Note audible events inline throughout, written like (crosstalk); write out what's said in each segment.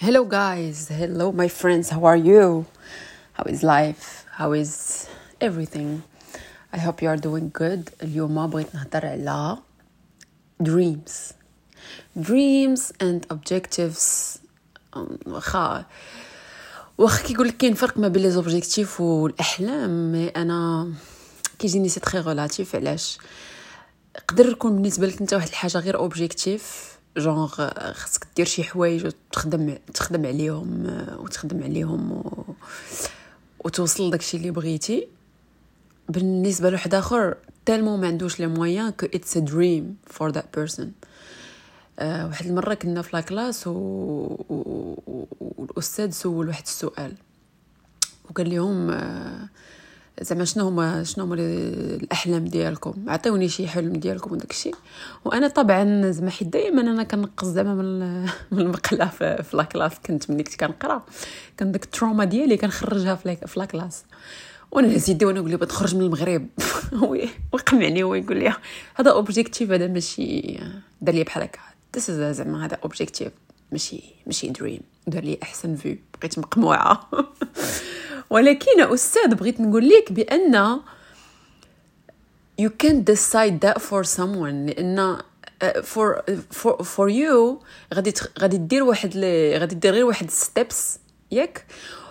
Hello, guys. Hello, my friends. How are you? How is life? How is everything? I hope you are doing good. اليوم بغيت نهضر على dreams. Dreams and objectives. واخا واخا كيقول لك كاين فرق ما بين les objectifs والأحلام mais أنا كيجيني c'est très relatif علاش يقدر يكون بالنسبة لك أنت واحد الحاجة غير objectif genre خاصك دير شي حوايج وتخدم تخدم عليهم وتخدم عليهم و... وتوصل داكشي اللي بغيتي. بالنسبة لواحد آخر tellement ما عندوش les moyens que it's a dream for that person واحد المرة كنا في la classe و... و... والأستاذ سول واحد السؤال. وقال لهم uh, زعما شنو هما شنو هما الأحلام ديالكم؟ عطيوني شي حلم ديالكم وداك الشيء. وأنا طبعا زعما حيت دائما أنا كنقص زعما من (laughs) من المقلة في, في لاكلاس كنت ملي كنت كنقرأ كان داك التروما ديالي كنخرجها في في لاكلاس وأنا زيدي وأنا نقول له بتخرج من المغرب. (laughs) ويقمعني هو يقول لي هذا اوبجيكتيف هذا ماشي دار لي بحال هكا. زعما هذا اوبجيكتيف ماشي ماشي دريم دار لي أحسن فيو بقيت مقموعة. (laughs) ولكن أستاذ بغيت نقول لك بأن you can't decide that for someone لأن for for for you غادي غادي دير واحد غادي دير غير واحد steps ياك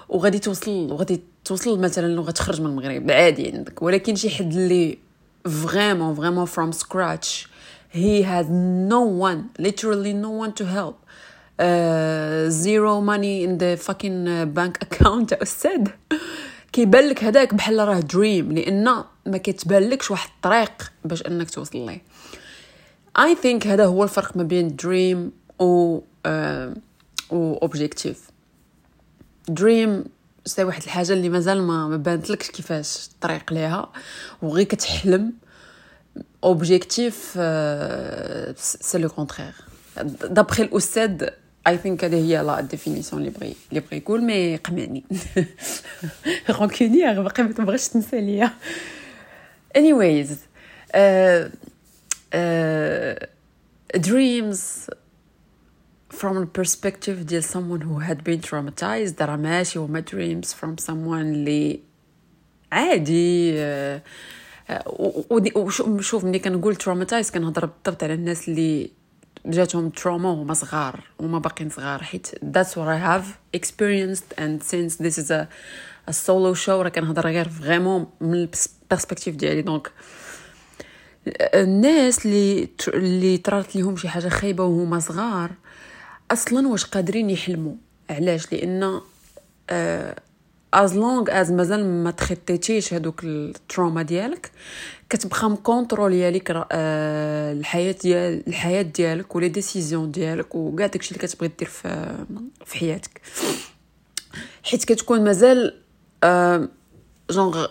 وغادي توصل وغادي توصل مثلا لو غتخرج من المغرب عادي عندك. ولكن شي حد اللي vraiment vraiment from scratch he has no one literally no one to help. zero money in the fucking bank account أستاذ كيبان لك هذاك بحال راه dream لأن ما كيتبان لكش واحد الطريق باش أنك توصل ليه. I think هذا هو الفرق ما بين dream و و objectif dream c'est واحد الحاجة اللي مازال ما ما بانتلكش كيفاش الطريق ليها. وغير كتحلم. objectif c'est le contraire d'après الاستاذ I think هذه هي la définition اللي بغي اللي بغي يقول mais قمعني. (laughs) رونكوني باقي ما تبغيش تنسى ليا. Anyways uh, uh, dreams from the perspective ديال someone who had been traumatized راه ماشي هما dreams from someone اللي عادي uh, وشوف ملي كنقول traumatized كنهضر بالضبط على الناس اللي جاتهم تروما وهما صغار وما باقيين صغار. حيت that's what I have experienced and since this is a, a solo show راه كنهضر غير vraiment من ال perspective ديالي. donc الناس اللي اللي طرات ليهم شي حاجة خايبة وهما صغار أصلا واش قادرين يحلموا؟ علاش؟ لأن as long as مازال ما تخطيتيش هذوك ال trauma ديالك كتبقى مكونترولي ليك آه، الحياة ديال الحياة ديالك و les décisions ديالك وكاع داكشي اللي كتبغي دير في في حياتك. حيت كتكون مازال jeune آه،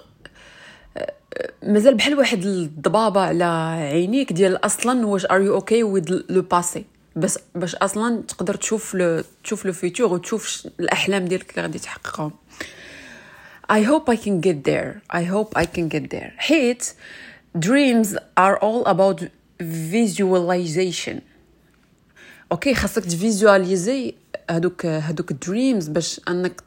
آه، مازال بحال واحد الضبابة على عينيك ديال أصلا واش are you okay with le passé بس باش أصلا تقدر تشوف لو تشوف le futur وتشوف الأحلام ديالك اللي غادي تحققهم. I hope I can get there. I hope I can get there. حيت dreams are all about visualization. okay خاصك تفيزواليزي هادوك هادوك dreams باش أنك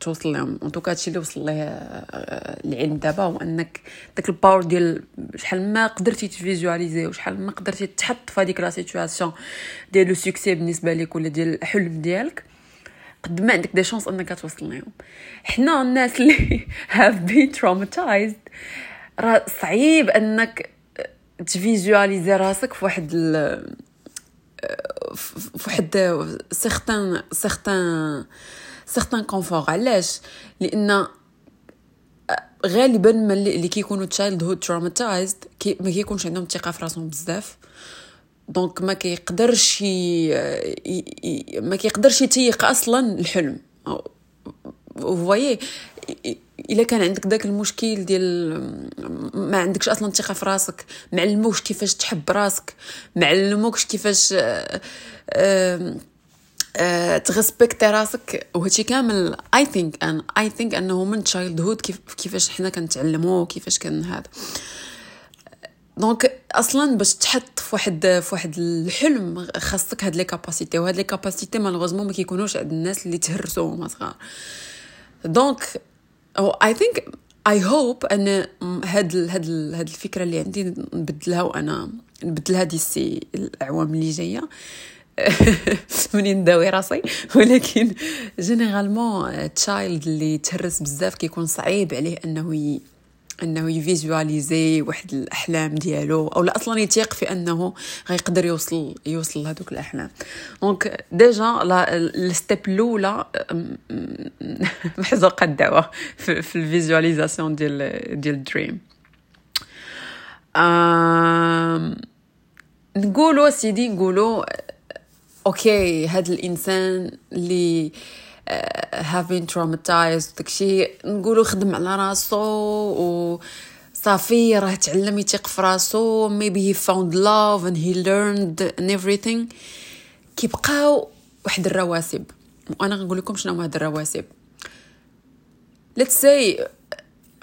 توصل لهم. en tout cas هادشي اللي وصل ليه آه، العلم دابا هو انك داك ال power ديال شحال ما قدرتي تفيزواليزي وشحال ما قدرتي تحط في هذيك la situation ديال le succès بالنسبة لك ولا ديال الحلم ديالك. قد ما عندك des chances أنك توصل لهم حنا الناس اللي have been traumatized راه صعيب أنك تفيزواليزي راسك في واحد ال في واحد certain certain certain confort علاش؟ لأن غالبا اللي كيكونوا childhood traumatized ما كيكونش عندهم ثقه في راسهم بزاف. donc ما كيقدرش ما كيقدرش يتيق أصلا الحلم. voilà إلا كان عندك داك المشكل ديال ما عندكش أصلا ثقة في راسك معلموكش كيفاش تحب راسك معلموكش كيفاش آه، تـ respecter راسك. وهادشي كامل I think أن I think أنه من childhood كيف كيفاش حنا كنتعلمو كيفاش كان هذا. donc أصلا باش تحط في واحد في واحد الحلم خاصك هاد les capacités وهاد les capacités malheureusement ما كيكونوش عند الناس اللي تهرسوا هما صغار. donc I think I hope أن هاد هاد هاد الفكرة اللي عندي نبدلها وأنا نبدلها d'ici الأعوام اللي جاية. (laughs) منين نداوي راسي. ولكن généralement child اللي تهرس بزاف كيكون صعيب عليه أنه إنه يفيزواليزي واحد الأحلام ديالو أو لا أصلا يتيق في إنه غيقدر يوصل يوصل لهذوك الأحلام. donc déjà ال step الأولى (laughs) محزوقة الدعوة في, في ال visualisation ديال ديال ال dream. نقولوا سيدي نقولوا okay هذا الإنسان اللي have been traumatized داكشي نقولوا خدم على راسو و صافي راه تعلم يثيق في راسو maybe he found love and he learned and everything. كيبقاو واحد الرواسب. وأنا غنقول لكم شنو هاد الرواسب. Let's say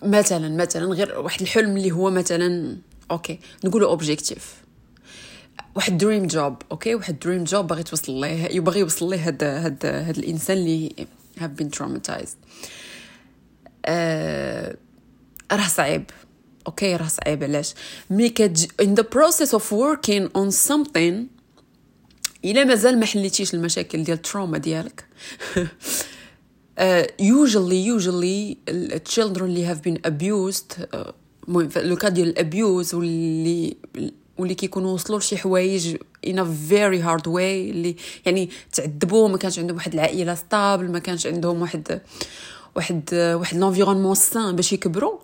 مثلا مثلا غير واحد الحلم اللي هو مثلا okay نقولوا objectif واحد dream job okay واحد dream job باغي توصل ليه يبغي يوصل ليه هاد هاد هاد الإنسان اللي have been traumatized. آه راه صعيب okay راه صعيب علاش؟ ملي كتكون in the process of working on something إلا مازال ما حليتيش المشاكل ديال ال trauma ديالك. (laughs) usually usually children اللي have been abused المهم le cas ديال ال abuse واللي واللي كيكونوا وصلوا لشي حوايج in a very hard way اللي يعني تعذبوا ما كانش عندهم واحد العائلة stable ما كانش عندهم واحد واحد واحد l'environnement sain باش يكبروا.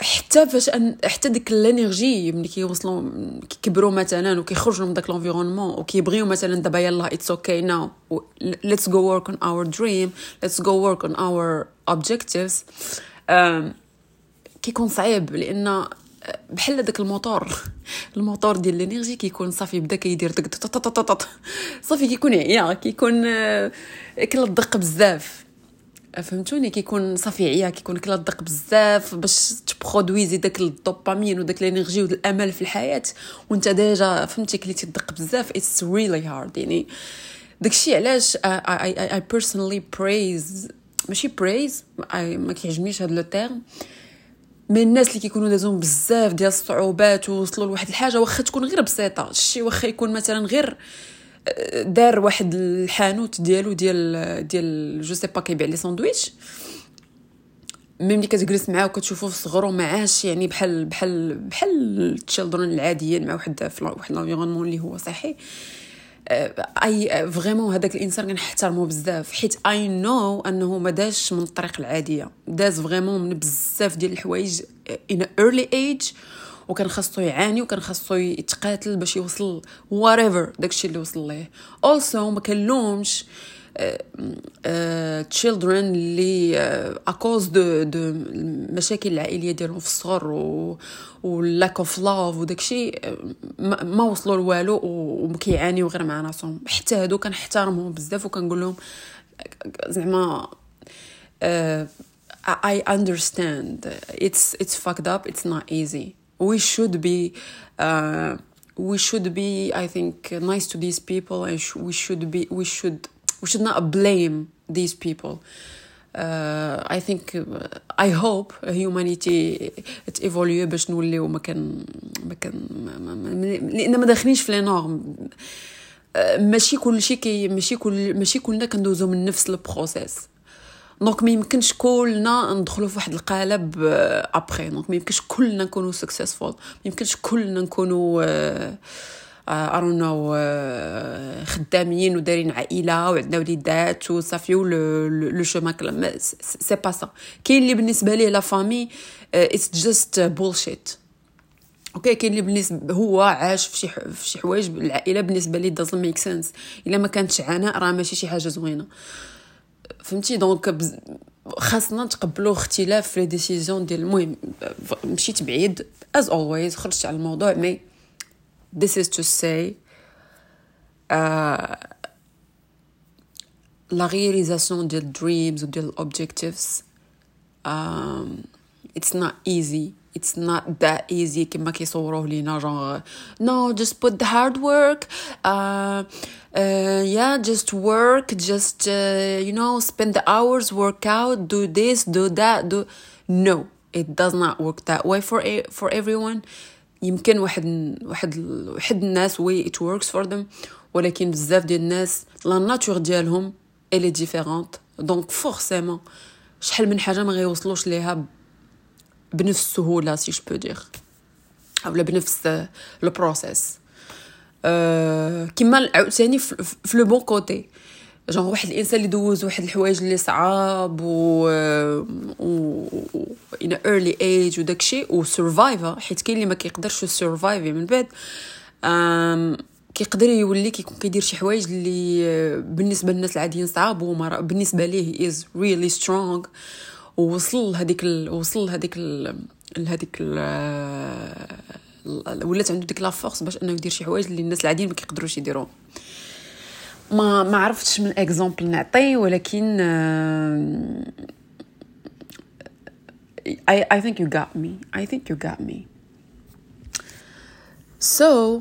حتى فاش أن حتى ديك ال energy ملي كيوصلوا كيكبروا مثلا وكيخرجوا من داك l'environnement وكيبغيو مثلا دابا يلاه it's okay now let's go work on our dream let's go work on our objectives كيكون صعيب لأن بحال داك ال moteur. ال moteur ديال ال energy كيكون صافي بدا كيدير دك صافي كيكون عيا كيكون كلا الدق بزاف. فهمتوني؟ كيكون صافي عيا كيكون كلا الدق بزاف باش تـ produisé داك الدوبامين وداك ال energy وداك الامل في الحياة. وانت déjà فهمتي كليتي الدق بزاف. it's really hard يعني. داكشي علاش I I personally praise ماشي praise ما كيعجبنيش هذا le terme من الناس اللي كيكونوا دازون بزاف ديال الصعوبات ووصلوا لواحد الحاجة واخا تكون غير بسيطة. شي واخا يكون مثلا غير آه، دار واحد الحانوت ديالو ديال ديال je sais pas كيبيع les sandwichs. ملي كتجلس معاه وكتشوفو في صغرو ما عاش يعني بحال بحال بحال ال children العاديين مع واحد في واحد l'environnement اللي هو صحي. أي vraiment هذاك الإنسان كنحترمو بزاف حيت I know أنه ما دازش من الطريق العادية داز vraiment من بزاف ديال الحوايج in early age وكان خاصو يعاني وكان خاصو يتقاتل باش يوصل whatever داكشي اللي وصل ليه. Also ما كنلومش children اللي à cause de de المشاكل العائليه ديالهم في الصغر و lack of love وداكشي ما وصلوا لوالو وكيعانيو غير مع راسهم حتى هادو كنحترمهم بزاف وكنقول لهم زعما I understand. It's it's fucked up. It's not easy. We should be uh, we should be I think nice to these people and we should be we should we should not blame these people uh, I think uh, I hope humanity تيفوليو باش نوليو ما كان ما كان لأن ما داخلينش في لي نورم ماشي كل شيء كي ماشي كل ماشي كلنا كندوزو من نفس البروسيس donc ما يمكنش كلنا ندخلوا في واحد القالب après donc ما يمكنش كلنا نكونوا successful ما يمكنش كلنا نكونوا uh, ارون نو خدامين ودارين عائلة وعندنا وليدات وصافي و le chemin c'est pas ça كاين اللي بالنسبة ليه la famille it's just bullshit okay كاين اللي بالنسبة هو عاش في شي حوايج العائلة بالنسبة ليه doesn't make sense إلا ما كانتش عناء راه ماشي شي حاجة زوينة. فهمتي؟ donc خاصنا نتقبلوا اختلاف في les décisions ديال المهم. مشيت بعيد as always خرجت على الموضوع mais This is to say uh, la réalisation des dreams ou des objectives um, it's not easy it's not that easy كما كيصوروه لينا جونغ no just put the hard work uh, uh, yeah just work just uh, you know spend the hours work out do this do that do no it does not work that way for for everyone يمكن واحد واحد واحد الناس way it works for them ولكن بزاف ديال الناس la nature ديالهم elle est différente donc forcément شحال من حاجة ما غيوصلوش ليها بنفس السهولة si je peux dire اولا بنفس le process أه عاوتاني في le bon côté genre واحد الإنسان اللي دوز واحد الحوايج اللي صعاب و و an early age وداكشي و survive ا حيت كاين اللي ما كيقدرش survive ي من بعد. كيقدر يولي كيكون كيدير شي حوايج اللي بالنسبة للناس العاديين صعاب وما بالنسبة ليه is really strong ووصل لهذيك ال... وصل لهذيك ال... لهذيك ال... ولات عنده ديك la force باش أنه يدير شي حوايج اللي الناس العاديين ما كيقدروش يديروهم. ما ما عرفتش من example نعطي ولكن I I think you got me. I think you got me. So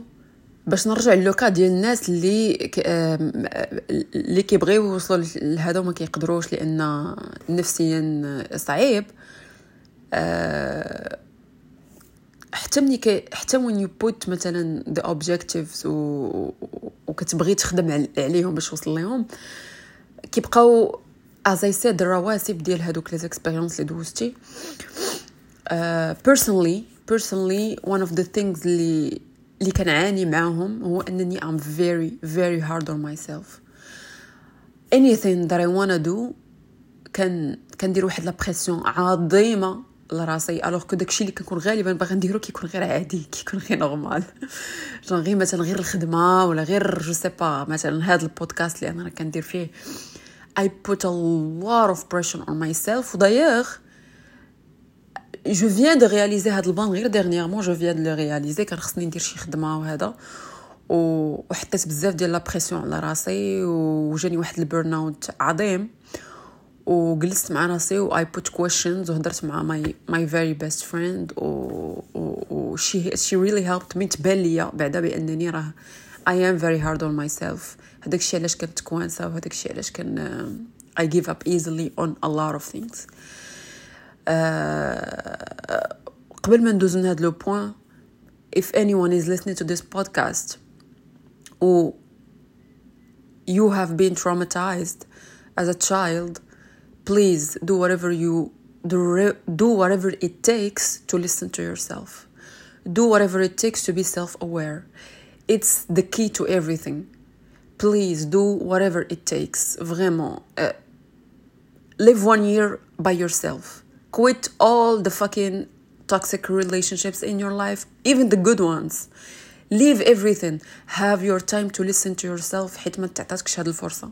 باش نرجع ل le cas ديال الناس اللي اللي كيبغيو يوصلوا لهذا وما كيقدروش لأن نفسيا صعيب. أه حتى ملي كي حتى when you put مثلا the objectives وكتبغي تخدم عليهم باش توصل ليهم كيبقاو as I said الرواسب ديال هادوك les expériences اللي دوزتي. personally personally one of the things اللي اللي كنعاني معاهم هو أنني I'm very very hard on myself. Anything that I wanna do كان كندير واحد la pression عظيمة لراسي alors que داكشي اللي كنكون غالبا باغي نديرو كيكون غير عادي كيكون غير normal genre غير مثلا غير الخدمة ولا غير je sais pas مثلا هذا البودكاست اللي أنا كندير فيه. I put a lot of pressure on myself. ودايوغ je viens de réaliser هاد ال point غير dernièrement je viens de réaliser كان خصني ندير شي خدمة وهذا وحطيت بزاف ديال la pression على راسي وجاني واحد ال burn out عظيم. وجلست مع راسي و I put questions وهضرت مع my my very best friend و, و, و she, she really helped me تبان ليا بعدا بانني راه I am very hard on myself هذاك الشيء علاش كنت كوانسه وهذاك الشيء علاش كان I give up easily on a lot of things قبل ما ندوز من هذا لو بوين if anyone is listening to this podcast or you have been traumatized as a child please do whatever you do, do whatever it takes to listen to yourself do whatever it takes to be self-aware it's the key to everything please do whatever it takes vraiment uh, live one year by yourself quit all the fucking toxic relationships in your life even the good ones leave everything have your time to listen to yourself حيت ما تعطاتكش هاد الفرصة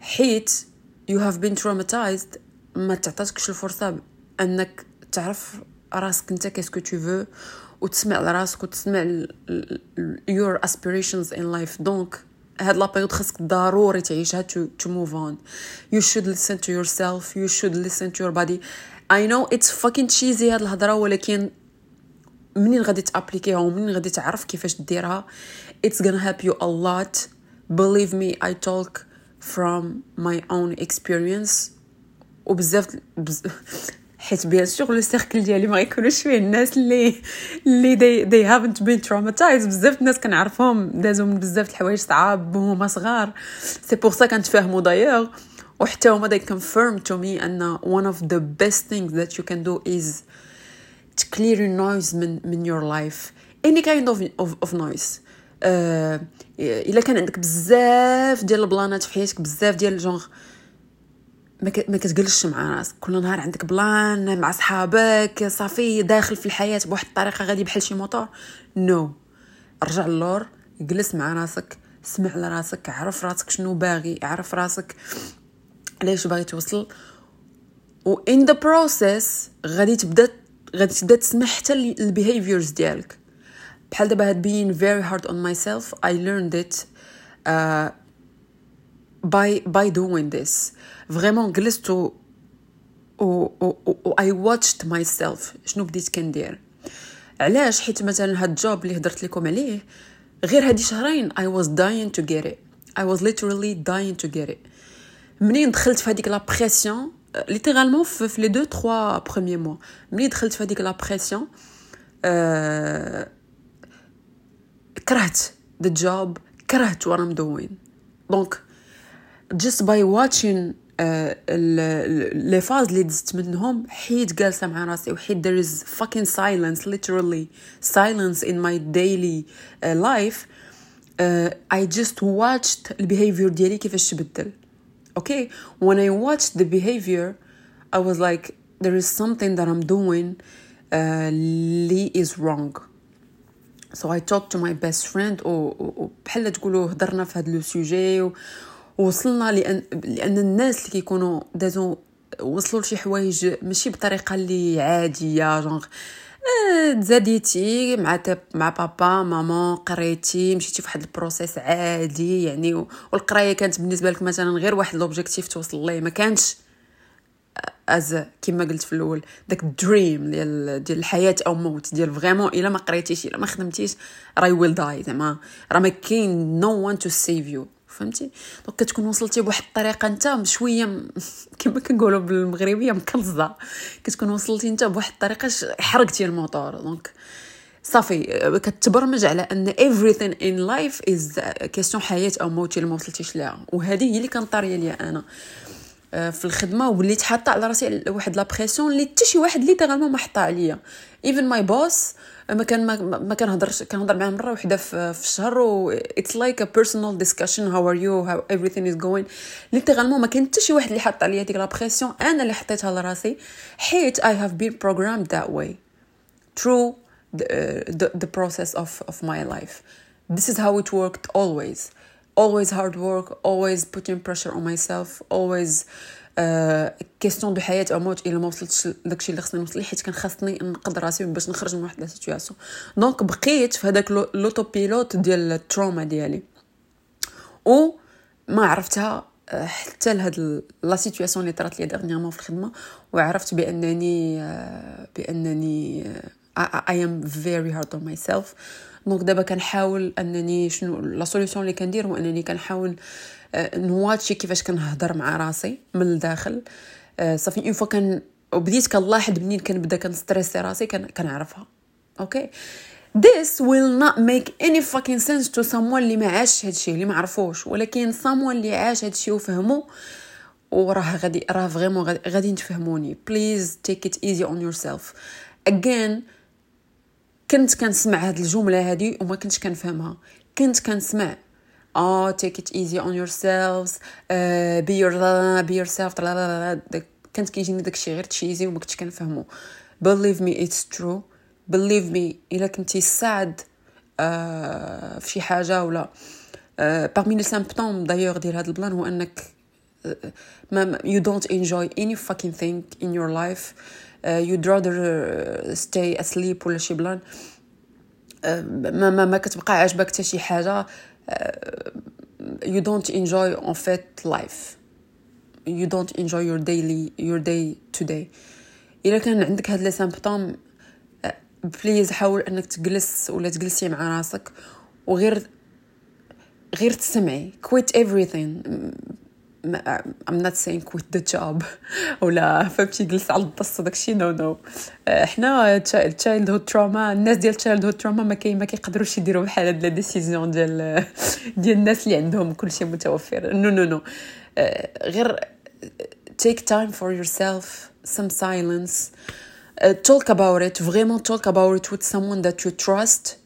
حيت you have been traumatized ما تعطاتكش الفرصة انك تعرف راسك انت كيسكو تو فو وتسمع لراسك وتسمع your aspirations in life دونك هاد لابيود خاصك ضروري تعيشها to, to move on you should listen to yourself you should listen to your body I know it's fucking cheesy هاد الهضره ولكن منين غادي تابليكيها ومنين غادي تعرف كيفاش ديرها it's gonna help you a lot believe me I talk from my own experience وبزاف بز... حيت بيان سور لو سيركل ديالي ما غيكونوش فيه الناس اللي اللي they, they haven't been traumatized بزاف الناس كنعرفهم دازو من بزاف الحوايج صعاب وهما صغار سي بور سا كنتفاهموا دايوغ وحتى هما they confirm to me ان one of the best things that you can do is to clear your noise من من your life any kind of of, of noise Uh, إلا كان عندك بزاف ديال البلانات في حياتك بزاف ديال الجونغ ما كتجلسش مع راسك. كل نهار عندك بلان مع صحابك صافي داخل في الحياة بواحد الطريقة غادي بحال شي موطور no. no. رجع اللور جلس مع راسك سمع لراسك عرف راسك شنو باغي عرف راسك علاش باغي توصل. و in the process غادي تبدا غادي تبدا تسمع حتى ال behaviors ديالك. بحال دابا هاد being very hard on myself I learned it uh, by by doing this. vraiment جلست و, و, و I watched myself. شنو بديت كندير علاش حيت مثلا هاد ال job اللي هضرت لكم عليه غير هادي شهرين I was dying to get it. I was literally dying to get it. منين دخلت في هذيك la pression littéralement في les deux trois premiers mois منين دخلت في هذيك la pression أه كرهت the job كرهت what I'm doing دونك just by watching لي فاز اللي دزت منهم حيت جالسه مع راسي وحيت there is fucking silence literally silence in my daily uh, life uh, I just watched البيهيفير ديالي كيفاش تبدل okay when I watched the behavior I was like there is something that I'm doing uh, li is wrong So I talked to my best friend وبحال تقولوا هضرنا في هذا le sujet وصلنا لأن لأن الناس اللي كيكونوا دازو وصلوا لشي حوايج ماشي بطريقة اللي عادية جونغ آه، تزاديتي مع مع بابا ماما قريتي مشيتي في واحد ال process عادي يعني والقراية كانت بالنسبة لك مثلا غير واحد l'objectif توصل ليه ما كانش as كما قلت في الأول داك ال dream ديال ديال الحياة أو موت ديال vraiment إلا ما قريتيش إلا ما خدمتيش راه I will die زعما. راه ما كاين no one to save you فهمتي؟ donc كتكون وصلتي بواحد الطريقة أنت شوية (laughs) كما كنقولوا بالمغربية مكلزه كتكون وصلتي أنت بواحد الطريقة حرقتي ال moteur. donc صافي كتبرمج على أن everything in life is question حياة أو موت إلا ما وصلتيش ليها وهذه هي اللي كانت طاريه ليا أنا. آه، في الخدمة وليت حاطة على راسي واحد la pression اللي حتى شي واحد littéralement ما حطها عليا. even my boss ما كان ما, كنهضرش كنهضر معاه مرة وحدة في, الشهر و it's like a personal discussion how are you how everything is going littéralement ما كان حتى شي واحد اللي حط عليا ديك la pression أنا اللي حطيتها لراسي حيت I have been programmed that way. Through the, uh, the, the process of, of my life. This is how it worked always. Always hard work always putting pressure on myself always question de حياة أو موت إلا ما وصلتش داكشي اللي خصني نوصل حيت كان خاصني نقد راسي باش نخرج من واحد la situation donc بقيت في هذاك l'auto-pilote ديال ال trauma ديالي. و ما عرفتها آه، حتى لهاد la situation اللي طرات لي dernièrement في الخدمة وعرفت بأنني آه، بأنني I am very hard on myself donc دابا كنحاول انني شنو la solution اللي كندير هو انني كنحاول نواتشي كيفاش كنهضر مع راسي من الداخل صافي une fois que وبديت كنلاحظ منين كنبدا كنستريسي راسي كنعرفها okay this will not make any fucking sense to someone اللي ما عاش هادشي اللي ما عرفوش ولكن someone اللي عاش هادشي وفهمو وراه غادي راه vraiment غادي تفهموني please take it easy on yourself again كنت كنسمع هاد الجملة هادي وما كنتش كنفهمها. كنت كنسمع. آه take it easy on yourself be your be yourself كنت كيجيني داكشي غير cheesy وما كنتش كنفهمو. believe me it's true believe me إلا كنتي سعد آه، في شي حاجة ولا. parmi les symptômes d'ailleurs ديال هاد ال plan هو أنك آه، ما you don't enjoy any fucking thing in your life. You'd rather stay asleep ولا شي plan. Uh, ما ما, ما كتبقى عاجبك حتى شي حاجة. Uh, you don't enjoy en fait life. You don't enjoy your daily your day to day. إلا كان عندك هاد les symptômes please حاول إنك تجلس ولا تجلسي مع راسك. وغير غير تسمعي. Quit everything. I'm not saying quit the job ولا فهمتي جلس على الدص داكشي no no حنا childhood trauma الناس ديال childhood trauma ما كاين ما كيقدروش يديروا بحال هاد la décision ديال ديال الناس اللي عندهم كلشي متوفر no no no غير take time for yourself some silence uh, talk about it vraiment talk about it with someone that you trust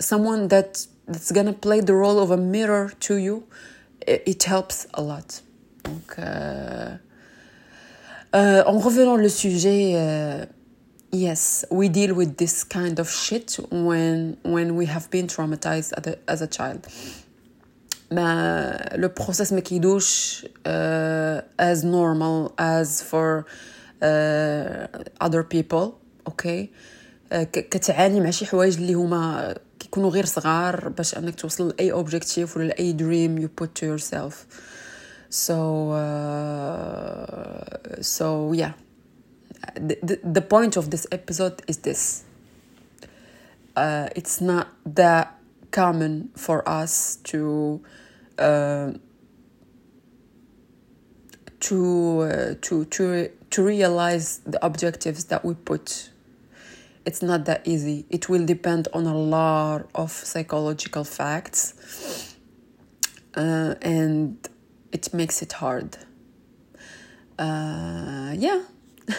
someone that that's gonna play the role of a mirror to you it helps a lot Donc, euh, euh, en revenant au sujet, uh, yes, we deal with this kind of shit when when we have been traumatized as a, as a child. Mais le process ما كيدوش uh, as normal as for uh, other people, okay? Uh, كتعاني مع شي حوايج اللي هما كيكونوا غير صغار باش انك توصل لاي اوبجيكتيف ولا لاي دريم you put to yourself. so, uh, so yeah, the, the, the point of this episode is this. Uh, it's not that common for us to uh, to uh, to to to realize the objectives that we put. It's not that easy. It will depend on a lot of psychological facts. Uh, and it makes it hard. Yeah.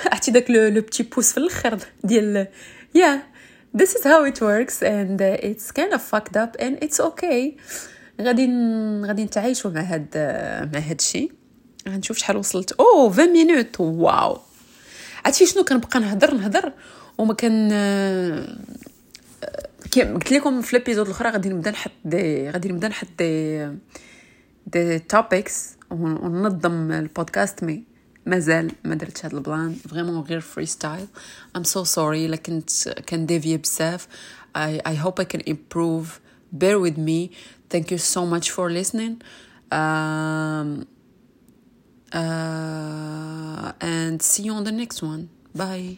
عرفتي داك لو بتي بوس في الآخر ديال yeah. This is how it works and uh, it's kind of fucked up and it's okay. غادي غادي نتعايشوا مع هاد مع هاد الشيء غنشوف شحال وصلت أو 20 minutes wow عرفتي شنو كنبقى نهضر نهضر وما كان قلت لكم في ال épisode الاخرى غادي نبدا نحط des غادي نبدا نحط des des topics وننظم البودكاست mais مازال ما درتش هذا ال plan vraiment غير freestyle I'm so sorry لكن كان défi بزاف I, I hope I can improve. Bear with me. Thank you so much for listening. Um, uh, and see you on the next one. Bye.